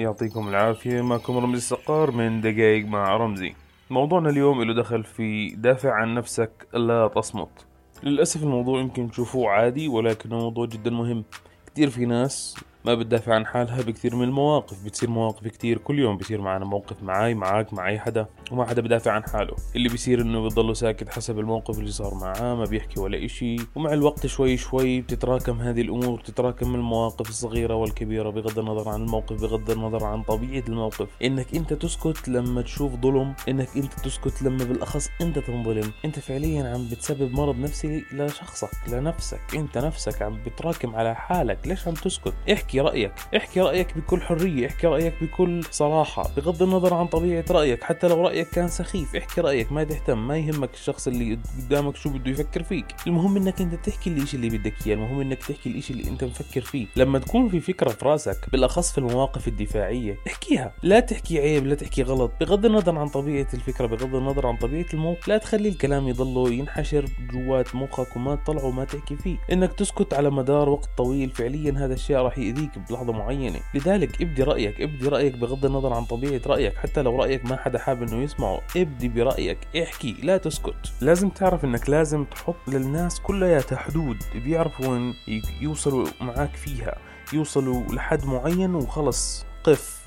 يعطيكم العافية. معكم رمزي السقار من دقايق مع رمزي. موضوعنا اليوم له دخل في دافع عن نفسك لا تصمت. للأسف الموضوع يمكن تشوفوه عادي ولكنه موضوع جدا مهم. كتير في ناس ما بتدافع عن حالها بكثير من المواقف. بتصير مواقف كتير كل يوم بصير معنا موقف معاي معاك مع اي حدا وما حدا بدافع عن حاله. اللي بيصير إنه بيضله ساكت حسب الموقف اللي صار معاه ما بيحكي ولا إشي. ومع الوقت شوي شوي بتتراكم هذه الأمور بتتراكم المواقف الصغيرة والكبيرة بغض النظر عن الموقف بغض النظر عن طبيعة الموقف. إنك أنت تسكت لما تشوف ظلم إنك أنت تسكت لما بالأخص أنت تنظلم. أنت فعليا عم بتسبب مرض نفسي لشخصك لنفسك. أنت نفسك عم بتراكم على حالك. ليش عم تسكت؟ احكي احكي رأيك. احكي رأيك بكل حرية احكي رأيك بكل صراحة بغض النظر عن طبيعة رأيك حتى لو رأيك كان سخيف احكي رأيك ما تهتم ما يهمك الشخص اللي قدامك شو بده يفكر فيك. المهم انك انت تحكي الإشي اللي بدك إياه المهم انك تحكي الإشي اللي انت مفكر فيه. لما تكون في فكرة في رأسك بالأخص في المواقف الدفاعية احكيها. لا تحكي عيب لا تحكي غلط. بغض النظر عن طبيعة الفكرة بغض النظر عن طبيعة الموقف لا تخلي الكلام يضله ينحشر جوات مخك وما تطلعه وما تحكي فيه. إنك تسكت على مدار وقت طويل فعليا هذا الشيء راح يأذيك بلحظة معينة. لذلك ابدي رأيك ابدي رأيك بغض النظر عن طبيعة رأيك حتى لو رأيك ما حدا حابب إنه يسمعه ابدي برأيك احكي لا تسكت. لازم تعرف إنك لازم تحط للناس كلياتها حدود بيعرفوا وين يوصلوا معاك فيها يوصلوا لحد معين وخلص قف.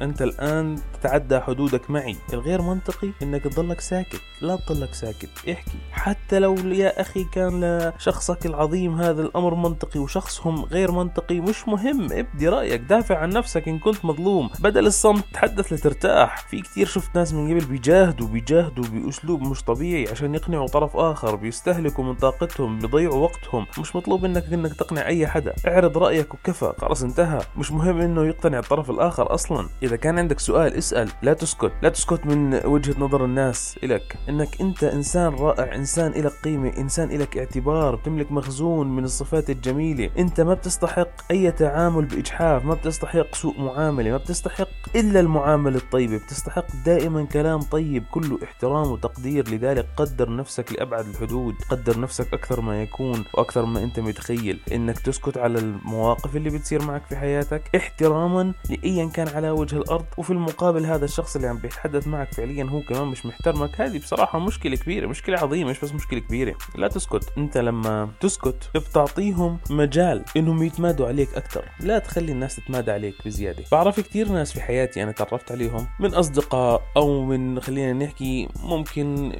أنت الآن تتعدى حدودك معي. الغير منطقي إنك تضلك ساكت. لا تضلك ساكت. احكي. حتى لو يا أخي كان لشخصك العظيم هذا الأمر منطقي وشخصهم غير منطقي مش مهم. ابدي رأيك. دافع عن نفسك إن كنت مظلوم. بدل الصمت تحدث لترتاح. في كثير شفت ناس من قبل بيجاهدوا بيجاهدوا بأسلوب مش طبيعي عشان يقنعوا طرف آخر بيستهلكوا من طاقتهم بيضيعوا وقتهم. مش مطلوب منك إنك تقنع أي حدا. اعرض رأيك وكفى. خلاص انتهى. مش مهم إنه يقتنع الطرف الآخر أصلا. إذا كان عندك سؤال اسأل. لا تسكت. لا تسكت من وجهة نظر الناس الك إنك أنت إنسان رائع إنسان لك قيمة إنسان لك اعتبار. بتملك مخزون من الصفات الجميلة. أنت ما بتستحق أي تعامل بإجحاف ما بتستحق سوء معاملة ما بتستحق إلا المعاملة الطيبة. بتستحق دائما كلام طيب كله احترام وتقدير. لذلك قدر نفسك لأبعد الحدود. قدر نفسك أكثر ما يكون وأكثر ما أنت متخيل. إنك تسكت على المواقف اللي بتصير معك في حياتك احتراما لايا كان على وجه الأرض وفي المقابل هذا الشخص اللي عم بيتحدث معك فعليا هو كمان مش محترمك. هذه بصراحة مشكلة كبيرة مشكلة عظيمة مش بس مشكلة كبيرة. لا تسكت. أنت لما تسكت بتعطيهم مجال إنهم يتمادوا عليك أكثر لا تخلي الناس تتمادى عليك بزيادة. بعرف كثير ناس في حياتي أنا تعرفت عليهم من أصدقاء أو من خلينا نحكي ممكن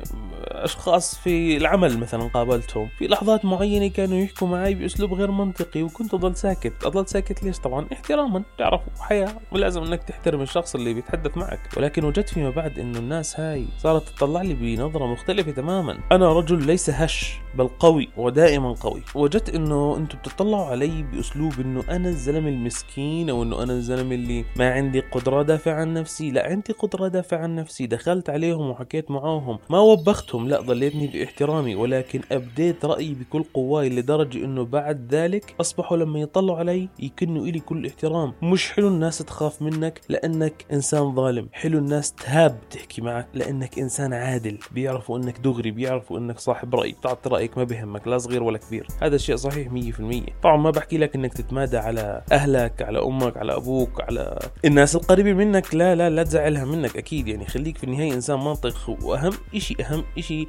أشخاص في العمل مثلا قابلتهم. في لحظات معينة كانوا يحكوا معي بأسلوب غير منطقي وكنت أضل ساكت. أضل ساكت ليش؟ طبعا احتراما. تعرفوا حياة ولازم إنك تحترم الشخص اللي بيتحدث معك. ولكن وجدت فيما بعد إنه الناس هاي صارت تطلع لي بنظرة مختلفة تماما. أنا رجل ليس هش بل قوي ودائما قوي. وجدت إنه أنتم بتطلعوا علي بأسلوب إنه أنا الزلمة المسكين أو إنه أنا الزلمة اللي ما عندي قدرة دافع عن نفسي. لا عندي قدرة دافع عن نفسي. دخلت عليهم وحكيت معاهم. ما وبختهم. لا ضليتني باحترامي ولكن ابديت رأيي بكل قواي لدرجة إنه بعد ذلك أصبحوا لما يطلعوا علي يكنوا إلي كل احترام. مش حلو الناس تخاف منك لأنك إنسان ظالم. حلو الناس تهاب تحكي معك لأنك إنسان عادل. بيعرفوا إنك دغري بيعرفوا إنك صاحب رأي. بتعطي رأيك ما بهمك لا صغير ولا كبير. هذا الشيء صحيح 100% طبعا ما بحكي لك إنك تتمادى على أهلك على أمك على أبوك على الناس القريبه منك. لا لا لا تزعلها منك أكيد. يعني خليك في النهاية إنسان منطق وأهم شيء أهم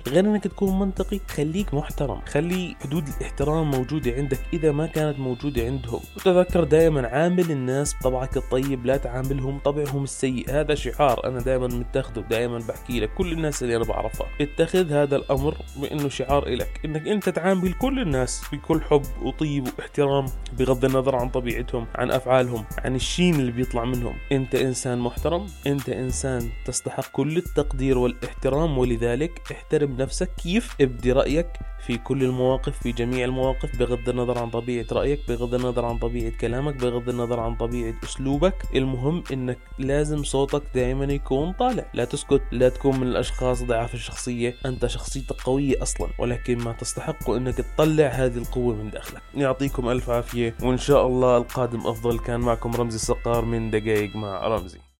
غير إنك تكون منطقي خليك محترم. خلي حدود الاحترام موجودة عندك إذا ما كانت موجودة عندهم. وتذكر دائما عامل الناس بطبعك الطيب لا تعاملهم طبعهم السيء. هذا شعار أنا دائما متخذه دائما بحكي لك. كل الناس اللي أنا بعرفها اتخذ هذا الأمر بأنه شعار إلك. إنك أنت تعامل كل الناس بكل حب وطيب واحترام بغض النظر عن طبيعتهم عن أفعالهم عن الشين اللي بيطلع منهم. أنت إنسان محترم أنت إنسان تستحق كل التقدير والإحترام. ولذلك احترم نفسك كيف؟ ابدي رأيك في كل المواقف في جميع المواقف بغض النظر عن طبيعة رأيك بغض النظر عن طبيعة كلامك بغض النظر عن طبيعة أسلوبك. المهم إنك لازم صوتك دائما يكون طالع. لا تسكت لا تكون من الأشخاص ضعاف الشخصية. أنت شخصيتك قوية أصلا ولكن ما تستحق إنك تطلع هذه القوة من داخلك. يعطيكم ألف عافية وإن شاء الله القادم أفضل. كان معكم رمزي السقار من دقايق مع رمزي.